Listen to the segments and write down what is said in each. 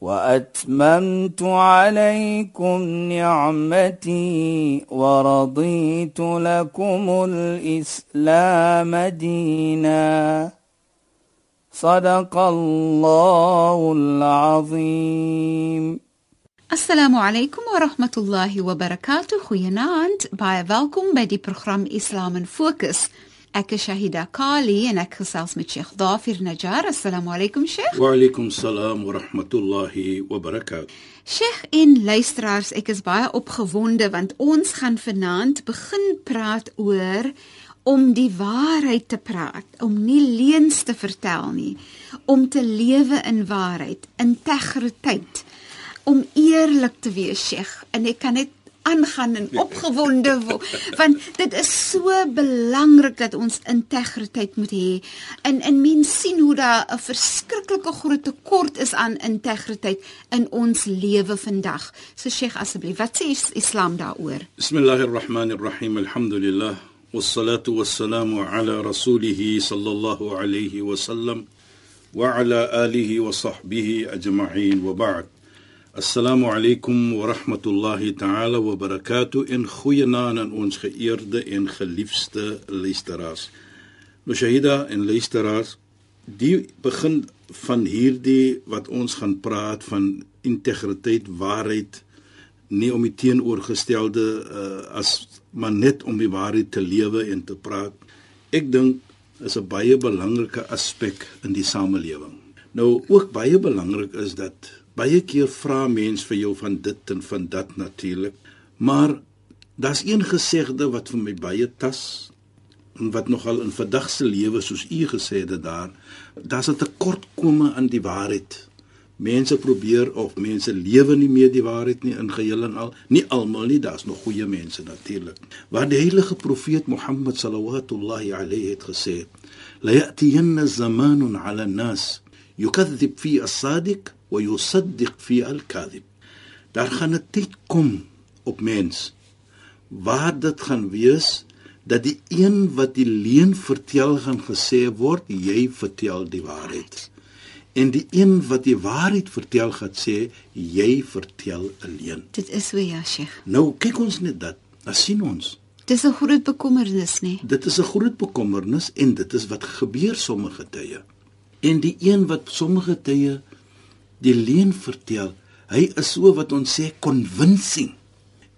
وأتممت عليكم نعمتي ورضيت لكم الإسلام دينا. صدق الله العظيم. السلام عليكم ورحمة الله وبركاته. خيانات باي بالكم بدي برنامج إسلام فوكس. Ek is Shahida Kali en ek gesels met Sheikh Dafir Najjar. Assalamu alaykum Sheikh. Wa alaykum salaam wa rahmatullahi wa barakatuh. Sheikh en luisteraars, ek is baie opgewonde want ons gaan vanaand begin praat oor om die waarheid te praat, om nie leuns te vertel nie, om te lewe in waarheid, integriteit, om eerlik te wees, Sheikh. En ek kan net aangaan en opgewonde word want dit is so belangrik dat ons integriteit moet hê en en mens sien hoe daar 'n verskriklike groot tekort is aan integriteit in ons lewe vandag. So Sheikh asseblief, wat sê Islam daaroor? Bismillahirrahmanirrahim. Alhamdulillah wassalatu wassalamu ala rasulih sallallahu alayhi wa sallam wa ala alihi wa sahbihi ajma'in wa ba'd. Assalamu alaykum wa rahmatullahi ta'ala wa barakatuh in goeie naam aan ons geëerde en geliefde luisteraars. Nou Shahida en luisteraars, die begin van hierdie wat ons gaan praat van integriteit, waarheid, nie om die teenoorgestelde uh, as maar net om die waarheid te lewe en te praat. Ek dink is 'n baie belangrike aspek in die samelewing. Nou ook baie belangrik is dat Baie keer vra mense vir jou van dit en van dat natuurlik. Maar daar's een gesegde wat vir my baie tas en wat nogal in vandag se lewe soos u gesê het daar, daar's 'n tekortkome aan die waarheid. Mense probeer of mense lewe nie meer die waarheid nie in geheel en al. Nie almal nie, daar's nog goeie mense natuurlik. Wat die heilige profeet Mohammed sallallahu alayhi het gesê, la ya'tiyanna zamanun 'ala an-nas yukadhib fi as-sadiq wa yusaddiq fi al-kadhib. Daar gaan 'n tyd kom op mens waar dit gaan wees dat die een wat die leuen vertel gaan gesê word, jy vertel die waarheid. En die een wat die waarheid vertel gaan sê, jy vertel 'n leuen. Dit is so ja, Sheikh. Nou kyk ons net dat. Dan sien ons. Dis 'n groot bekommernis, nê? Dit is 'n groot bekommernis en dit is wat gebeur sommige tye. En die een wat sommige tye die leuen vertel. Hy is so wat ons sê convincing.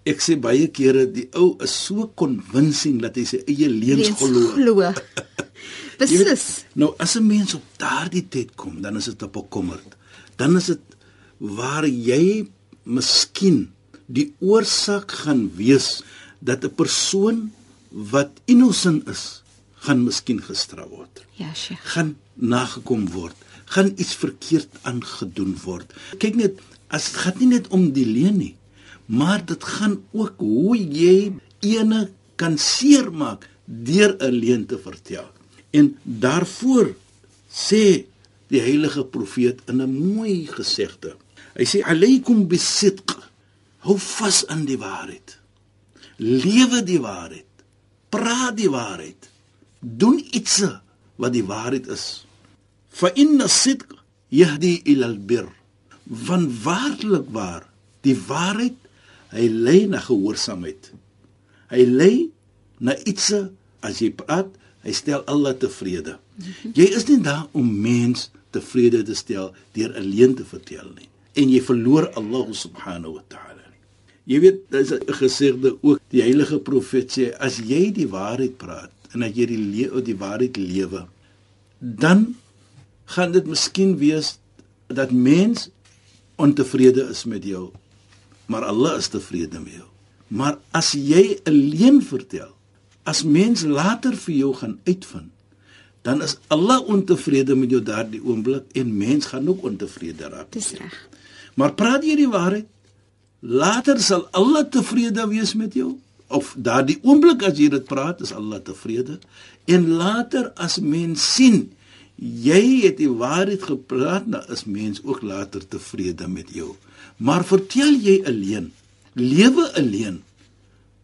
Ek sê baie kere die ou is so convincing dat hy sy eie leuns glo. Beslis. nou as 'n mens op daardie tyd kom, dan is dit op 'n kommerd. Dan is dit waar jy miskien die oorsaak gaan wees dat 'n persoon wat innocent is, gaan miskien gestraf word. Ja, Sheikh. Gaan nagekom word gaan iets verkeerd aangedoen word. Kyk net, as dit gaan nie net om die leen nie, maar dit gaan ook hoe jy ene kan seermaak deur 'n leen te vertel. En daarvoor sê die heilige profeet in 'n mooi gesegde. Hy sê alaykum bisidq. Hou vas aan die waarheid. Lewe die waarheid. Praat die waarheid. Doen iets wat die waarheid is fa inna sidq yahdi ila albir van waarlik waar die waarheid hy lei na gehoorsaamheid. Hy lei na iets as jy praat hy stel Allah tevrede. Jy is nie daar om mens tevrede te stel deur alleen te vertel nie. En jy verloor Allah subhanahu wa ta'ala jy weet dis 'n gesegde ook die heilige profeet sê as jy die waarheid praat en as jy die die waarheid lewe dan gaan dit miskien wees dat mens ontevrede is met jou maar Allah is tevrede met jou. Maar as jy alleen vertel as mens later vir jou gaan uitvind dan is Allah ontevrede met jou daardie oomblik en mens gaan ook ontevrede raak dis reg. Maar praat jy die waarheid? Later sal Allah tevrede wees met jou? Of daardie oomblik as jy dit praat is Allah tevrede? En later as mens sien jy het die waarheid gepraat dan is mens ook later tevrede met jou maar vertel jy alleen lewe alleen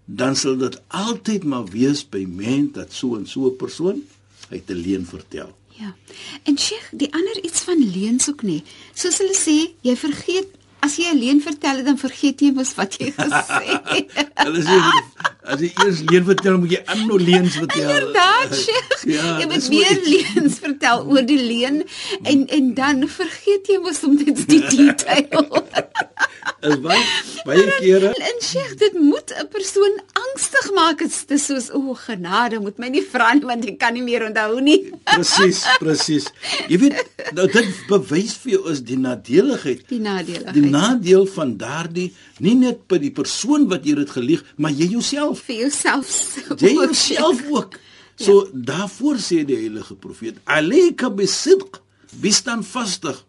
dan sal dit altyd maar wees by mens dat so en so 'n persoon hy te leen vertel Ja. En Sheikh, die ander iets van leuns ook nie. Soos hulle sê, jy vergeet as jy 'n leuen vertel dan vergeet jy mos wat jy gesê het. hulle sê as jy eers leen vertel moet jy ander leuns vertel Inderdaad, Sheikh. Ja, jy moet weer leuns vertel oor die leuen en en dan vergeet jy mos om dit die detail. is baie baie kere En Sheikh, dit moet 'n persoon angstig maak. Dit is soos o, genade, moet my nie vra nie want ek kan nie meer onthou nie. presies presies jy weet nou dit bewys vir jou is die nadeligheid Die nadele. die nadeel van daardie nie net by die persoon wat jy dit gelieg maar jy jouself vir jouself. jy jouself ook so ja. daarvoor sê die heilige profeet alayka bisidq bestaan vastig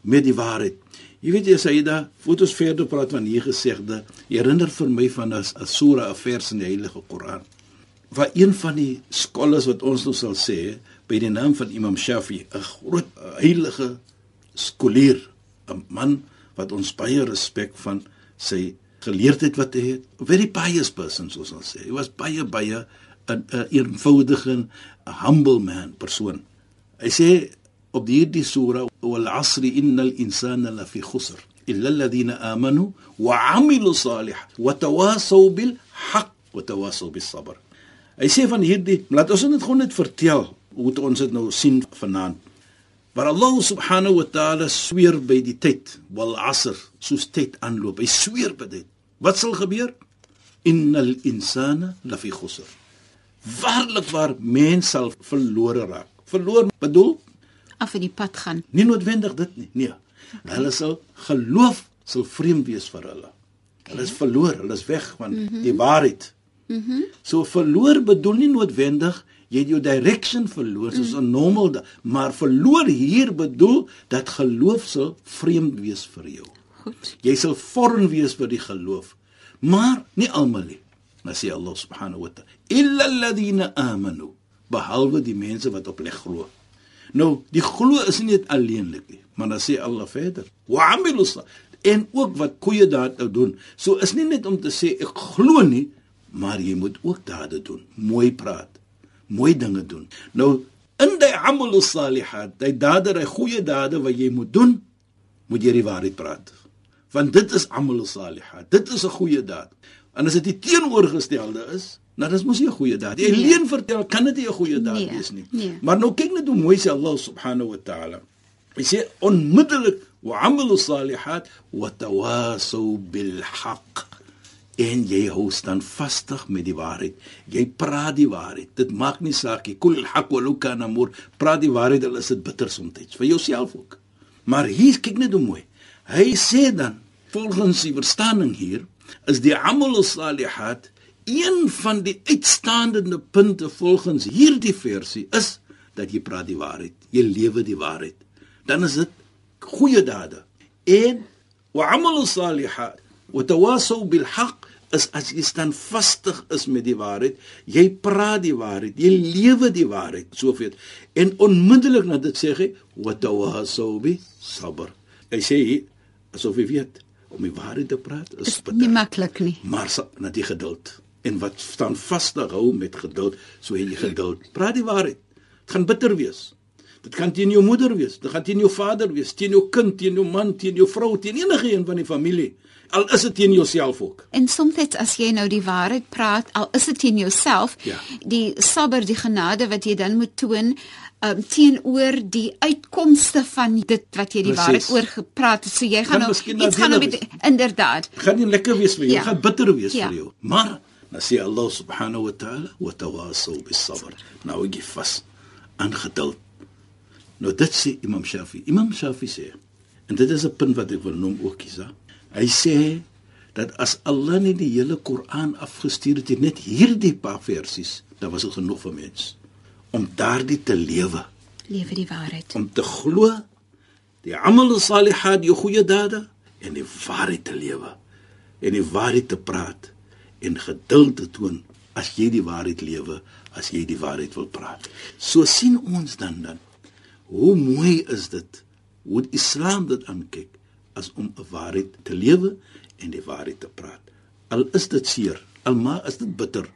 met die waarheid. Jy weet jy sê da ons verder praat van hier gesegde herinner vir my van 'n sura 'n vers in die heilige Koran. Waar een van die skolaars wat ons nou sal sê by die naam van Imam Shafi 'n groot uh, heilige skolier 'n man wat ons baie respek van sy geleerdheid wat hy het. Very pious person soos ons sê. Hy was baie baie 'n 'n eenvoudige humble man persoon hy sê op hierdie sura wal asri innal insana lafi khusr illa alladhina amanu wa amilu salihat wa tawasaw bil haqq wa tawasaw bis sabr Hy sê van hierdie, laat ons dit gewoon net vertel hoe ons dit nou sien vanaand. Maar Allah subhanahu wa ta'ala sweer by die tyd, wal asr, soos tyd aanloop. Hy sweer by dit. Wat sal gebeur? Innal insana lafi khusr. Waarlik waar mens sal verlore raak. Verloor bedoel af in die pad gaan. nie noodwendig dit nie. Nee. Hulle sal geloof sal vreemd wees vir hulle. Hulle is verloor, hulle is weg van mm -hmm. die waarheid. Mhm. Mm so verloor bedoel nie noodwendig jy het jou direction verloor soos 'n normal, da- maar verloor hier bedoel dat geloof sal vreemd wees vir jou. Goed. Jy sal vorm wees vir die geloof. Maar nie almal nie. Maar sê Allah subhanahu wa ta'ala, illa alladhina amanu, behalwe die mense wat opleg glo. Nou, die glo is nie net alleenlik nie, maar dan sê Allah verder, wa amilu sa- en ook wat goeie dade doen. So is nie net om te sê ek glo nie, maar jy moet ook dade doen, mooi praat, mooi dinge doen. Nou, in die amalu salihat, die dade, die goeie dade wat jy moet doen, moet jy die waarheid praat. Want dit is amal salihat. Dit is 'n goeie daad. En as dit die teenoorgestelde is, nou dis mos nie 'n goeie daad. Jy Nee. leen vertel kan dit nie 'n goeie daad Nee, wees nie. nee. Maar nou kyk net hoe mooi sê Allah subhanahu wa ta'ala. Hy sê onmiddellik wa amalu salihat wa tawasaw bil haqq. En jy hou staan vastig met die waarheid. Jy praat die waarheid. Dit maak nie saak nie. Kul haqq wa law kana mur. Praat die waarheid al is dit bitter soms vir jouself ook. Maar hier kyk net hoe mooi. Hy sê dan volgens die verstaaning hier is die amal salihat een van die uitstaande punte volgens hierdie versie is dat jy praat die waarheid. Jy lewe die waarheid. Dan is dit goeie dade. En wa amal salihat wa tawasaw bil haqq is as jy staan vastig is met die waarheid, jy praat die waarheid, jy lewe die waarheid, soveel. En onmiddellik na dit sê hy wa tawasaw bi sabr. Hy sê asof jy weet om die waarheid te praat is Is nie maklik nie. maar na die geduld. En wat staan vas te hou met geduld so het jy geduld. Praat die waarheid. Dit gaan bitter wees dit kan teen jou moeder wees dit gaan teen jou vader wees teen jou kind teen jou man teen jou vrou teen enige een van die familie al is dit teen jouself ook En soms as jy nou die waarheid praat, al is dit teen jouself, Ja. die sabber, die genade wat jy dan moet toon um, teenoor die uitkomste van dit wat jy die Precies. waarheid oor gepraat het. So jy gaan nou miskien iets gaan nou met inderdaad. Dit gaan nie lekker wees vir jou, Ja. dit gaan bitter wees Ja. vir jou. Maar dan sê Allah subhanahu wa ta'ala wa tawasaw bis sabr. Nou gee vas aan geduld. Nou dit sê Imam Shafi. Imam Shafi sê en dit is 'n punt wat ek wil noem ook Kisa. Hy sê dat as Allah nie die hele Koran afgestuur het, net hierdie paar versies, dan was dit genoeg vir mens om daardie te lewe Lewe die waarheid. om te glo die amal salihat die goeie dade en die waarheid te lewe en die waarheid te praat en geduld te toon as jy die waarheid lewe, as jy die waarheid wil praat. So sien ons dan dan hoe mooi is dit hoe die Islam dit aankyk as om 'n waarheid te lewe en die waarheid te praat. Al is dit seer, al maar is dit bitter,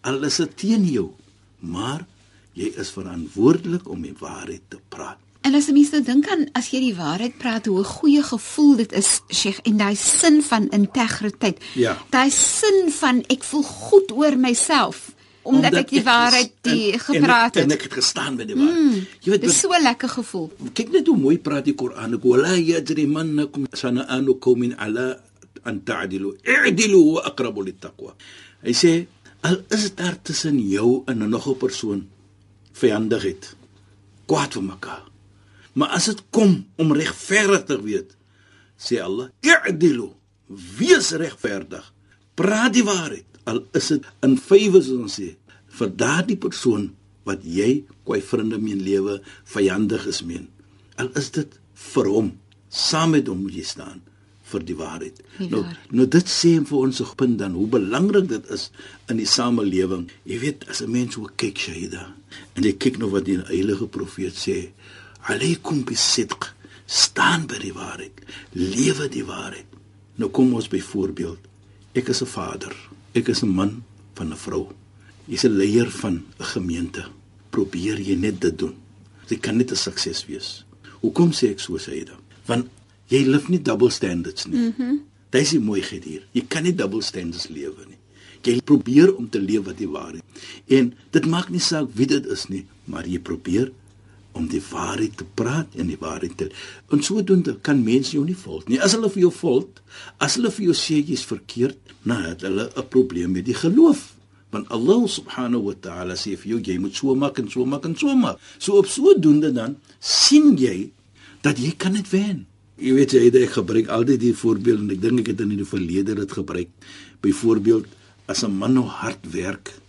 al is dit teen jou, maar jy is verantwoordelik om die waarheid te praat. En as jy mens nou dink aan as jy die waarheid praat, hoe 'n goeie gevoel dit is, Sheikh, en daai sin van integriteit. Ja. Daai sin van ek voel goed oor myself omdat, omdat ek die waarheid die en, gepraat en, het. En ek het gestaan by die waarheid. Mm, jy weet, dit is so lekker gevoel. Kyk net hoe mooi praat die Koran. Wala yajrimannakum sana'anu qaumin ala an ta'dilu. I'dilu huwa aqrabu littaqwa. Hy sê al is daar tussen jou en 'n nog 'n persoon vyandigheid, kwaad vir mekaar. Maar as dit kom om regverdig te wees, sê Allah, i'dilu, wees regverdig. Praat die waarheid al is dit in vywe soos ons sê vir daardie persoon wat jy kwai vriende meen lewe vyandig is meen. Al is dit vir hom saam met hom moet jy staan vir die waarheid. Die nou nou dit sê vir ons op punt dan hoe belangrik dit is in die samelewing. Jy weet as 'n mens hoe kyk Shahida en jy kyk nou wat die heilige profeet sê alaykum bisidq staan by die waarheid lewe die waarheid. Nou kom ons byvoorbeeld ek is 'n vader ek is 'n man van 'n vrou. Jy's 'n leier van 'n gemeente. Probeer jy net dit doen? Jy kan net 'n sukses wees. Hoekom sê ek so Saida want jy leef nie double standards nie. Mhm. Mm dit is die mooiheid hier. Jy kan nie double standards lewe nie. Jy probeer om te leef wat die waarheid en dit maak nie saak wie dit is nie maar jy probeer om die waarheid te praat en die waarheid te en sodoende kan mense jou nie volg nie. As hulle vir jou volg as hulle vir jou sê jy's verkeerd nou het hulle 'n probleem met die geloof. Want Allah subhanahu wa ta'ala sê vir jou jy moet so maak en so maak en so maak. So op sodoende dan sien jy dat jy kan dit wen. Jy weet jy ek gebruik altyd die voorbeeld en ek dink ek het in die verlede dit gebruik. Byvoorbeeld as 'n man nou hard werk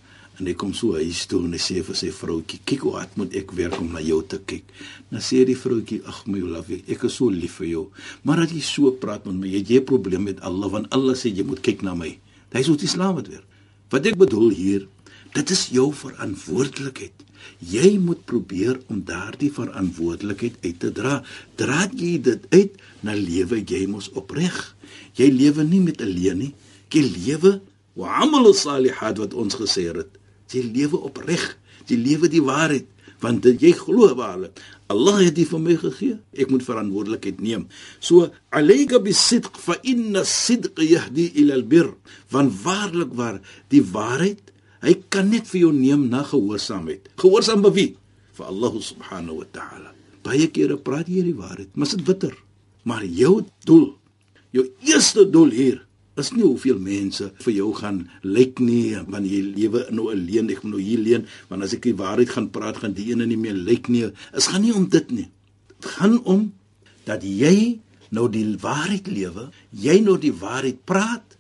en hy kom so huis toe en hy sê vir sy vroutjie kyk hoe hard moet ek werk om na jou te kyk. Dan sê die vroutjie ag my liefie ek is so lief vir jou. Maar dat jy so praat met my jy het jy 'n probleem met Allah want Allah sê jy moet kyk na my. Dis hoe die Islam dit werk wat ek bedoel hier dit is jou verantwoordelikheid. Jy moet probeer om daardie verantwoordelikheid uit te dra. Dra jy dit uit na lewe jy mos opreg. Jy lewe nie met alleen nie. Jy lewe wa amal salihat wat ons gesê het jy lewe opreg jy lewe die waarheid want jy glo waarlik Allah. Het dit vir my gegee. Ek moet verantwoordelikheid neem. So alayka bisidq fa inna sidq yahdi ila albir want waarlik waar die waarheid hy kan net vir jou neem na gehoorsaamheid. Gehoorsaam by wie? Vir Allah subhanahu wa ta'ala. Baie kere praat jy die waarheid maar dit bitter? Maar jou doel jou eerste doel hier is nie hoeveel mense vir jou gaan lyk nie want jy lewe nou alleen ek moet nou hier leen want as ek die waarheid gaan praat gaan die ene nie meer lyk nie dit gaan nie om dit nie dit gaan om dat jy nou die waarheid lewe jy nou die waarheid praat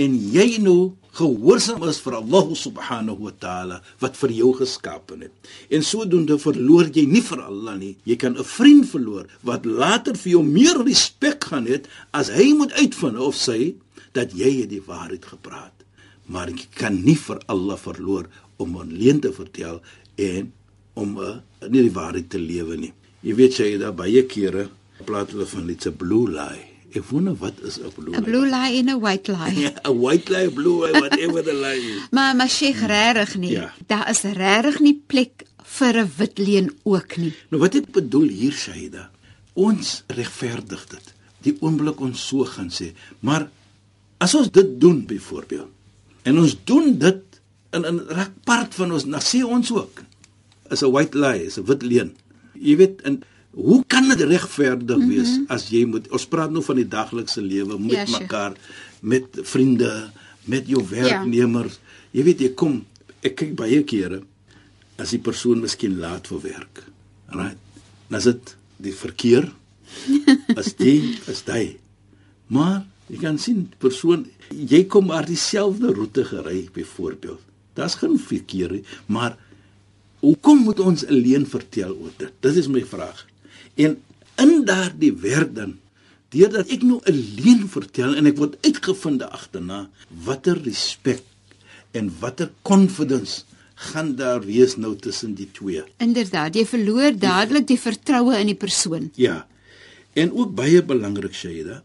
en jy nou gehoorsaam is vir Allah subhanahu wa ta'ala wat vir jou geskaap het. En sodoende verloor jy nie vir Allah nie. Jy kan 'n vriend verloor wat later vir jou meer respek gaan hê as hy moet uitvind of sy dat jy het die waarheid gepraat. Maar jy kan nie vir Allah verloor om 'n leuen te vertel en om uh, nie die waarheid te lewe nie. Jy weet jy daar baie kere praat hulle van iets 'n blue lie. Ek wonder wat is 'n blue lie? 'n Blue lie en 'n white lie. Ja, 'n white lie, blue lie, whatever the lie is. Maar maar Sheikh regtig nie. Ja. Daar is regtig nie plek vir 'n wit leuen ook nie. Nou wat ek bedoel hier Shaida, ons regverdig dit. Die oomblik ons so gaan sê, maar as ons dit doen byvoorbeeld en ons doen dit in in reg part van ons, dan sê ons ook is 'n white lie, is 'n wit leuen. Jy weet en hoe kan dit regverdig wees mm -hmm. as jy moet ons praat nou van die daglikse lewe met Ja, sure. mekaar, met vriende, met jou werknemers. Jy weet jy kom ek kyk baie kere as die persoon miskien laat vir werk. Right? Dan is dit die verkeer as die is hy. Maar jy kan sien persoon jy kom maar dieselfde roete gery byvoorbeeld. Daar's geen verkeer nie, maar hoekom moet ons alleen vertel oor dit? Dit is my vraag. En in daardie werk dan deurdat ek nou 'n leuen vertel en ek word uitgevind agterna watter respek en watter confidence gaan daar wees nou tussen die twee. Inderdaad, jy verloor dadelik die vertroue in die persoon. Ja. En ook baie belangrik Shaida.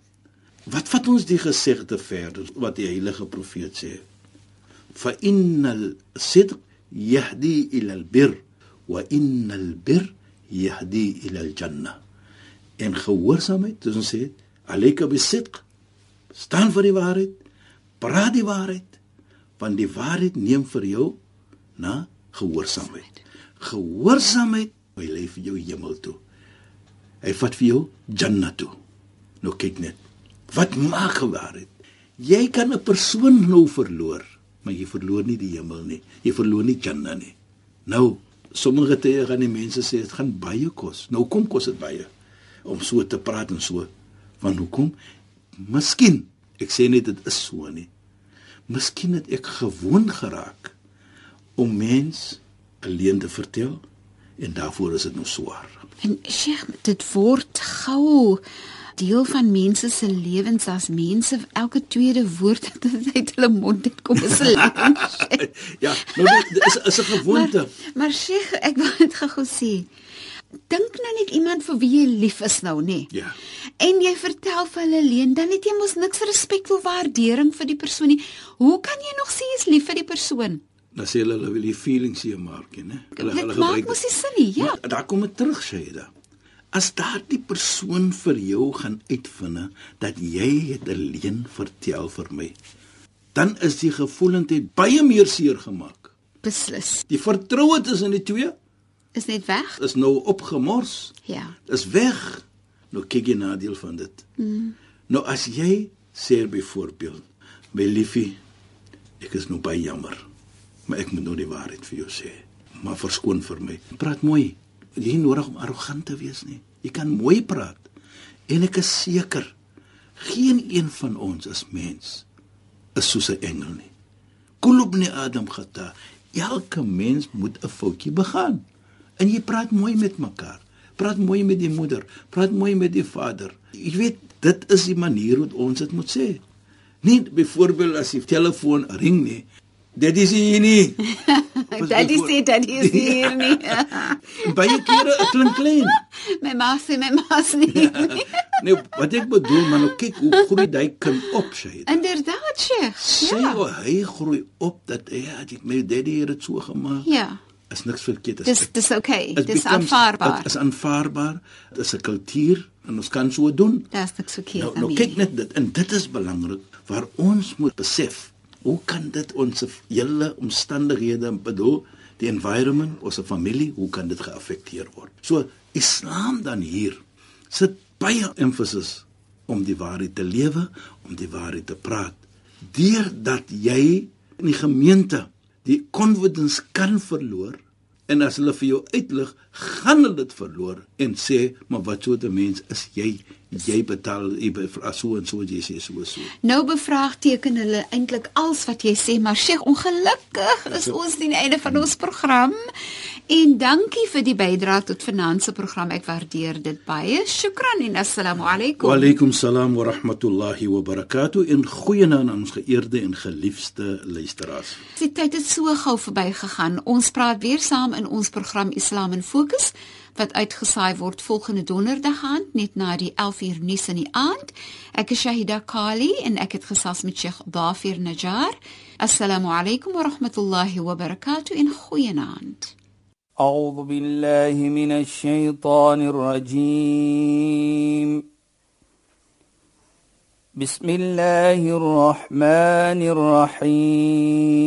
Wat vat ons die gesegde verder wat die heilige profeet sê? Fa innal sidq yahdi ila al-birr wa innal birr yahdi ila al-jannah. En gehoorsaamheid, soos ons sê, alayka bis-sidq. Staan vir die waarheid. Praat die waarheid. Want die waarheid neem vir jou na gehoorsaamheid. Gehoorsaamheid, hy lei vir jou hemel toe. Hy vat vir jou Jannah toe. Nou kyk net. Wat maak waarheid? Jy kan 'n persoon nou verloor, maar jy verloor nie die hemel nie. Jy verloor nie Jannah nie. Nou, sommige tye gaan die mense sê dit gaan baie kos. Nou kom kos dit baie om so te praat en so. Want hoekom? Miskien, ek sê net dit is so nie. Miskien het ek gewoon geraak om mens alleen te vertel en daarvoor is dit nou swaar. En Sheikh, dit word gou deel van mense se lewens as mense elke tweede woord wat uit hulle mond uit kom is 'n lens. ja, nou dit is is 'n gewoonte. Maar, maar Sheikh, ek wil dit gou sê. Dink nou net iemand vir wie jy lief is nou, nê? Ja. En jy vertel vir hulle leen, dan het jy mos niks respek of waardering vir die persoon nie. Hoe kan jy nog sê jy's lief vir die persoon? Dan sê hulle hulle wil die feelings hier maak, hè? Hulle Dit maak mos nie sin nie, ja. Maar daar kom dit terug, Shaida. As daardie persoon vir jou gaan uitvind dat jy het alleen vertel vir my, dan is die gevoelendheid baie meer seer gemaak. Beslis. Die vertroue tussen die twee Is net weg? is nou opgemors. Ja. Is weg. Nou kyk jy nadeel van dit. Mm. Nou as jy sê byvoorbeeld, my liefie, ek is nou baie jammer, maar ek moet nou die waarheid vir jou sê. Maar verskoon vir my. Praat mooi. Jy nodig om arrogant te wees nie. Jy kan mooi praat. En ek is seker geen een van ons as mens is soos 'n engel nie. Kulubni Adam khata. Elke mens moet 'n foutjie begaan. En jy praat mooi met mekaar. Praat mooi met die moeder, praat mooi met die vader. Jy weet, dit is die manier hoe ons dit moet sê. Nie byvoorbeeld as die telefoon ring nie. Dit is hier nie. Daddy sê daddy is hier nie. Baie kere dit klink klein. my ma sê my ma sê nie. Nee, wat ek bedoel, man, nou kyk hoe groei daai kind op, sê. Inderdaad, Sheikh. Sê Ja. hoe hy groei op dat hy ja, dit my daddy het dit so gemaak. Ja. Is niks verkeerd. Dis dis okay. Dit Dis aanvaarbaar. Dit is aanvaarbaar. Dit is 'n kultuur en ons kan so doen. Dis niks verkeerd Nou, nou kyk net dit en dit is belangrik waar ons moet besef hoe kan dit ons hele omstandighede bedoel die environment ons familie hoe kan dit geaffekteer word? So islam dan hier sit baie emphasis om die waarheid te lewe om die waarheid te praat. Deurdat jy in die gemeente die confidence kan verloor en as hulle vir jou uitlig gaan hulle dit verloor en sê maar wat so 'n mens is jy jy betaal jy be- so en so jy sê so en so Nou bevraagteken hulle eintlik alles wat jy sê, maar Sheikh, ongelukkig is ons die einde van ons program. En dankie vir die bydrae tot finansie program. Ek waardeer dit baie. Shukran en assalamu alaykum. Wa alaykum salaam wa rahmatullahi wa barakatuh in goeienaand aan ons geëerde en geliefde luisteraars Die tyd het so gou verbygegaan. Ons praat weer saam in ons program Islam in Fokus wat uitgesaai word volgende donderdag aand net na die 11uur nuus in die aand. Ek is Shahida Kali en ek het gesels met Sheikh Dafir Najjar. Assalamu alaykum wa rahmatullahi wa barakatuh in goeienaand. أعوذ بالله من الشيطان الرجيم بسم الله الرحمن الرحيم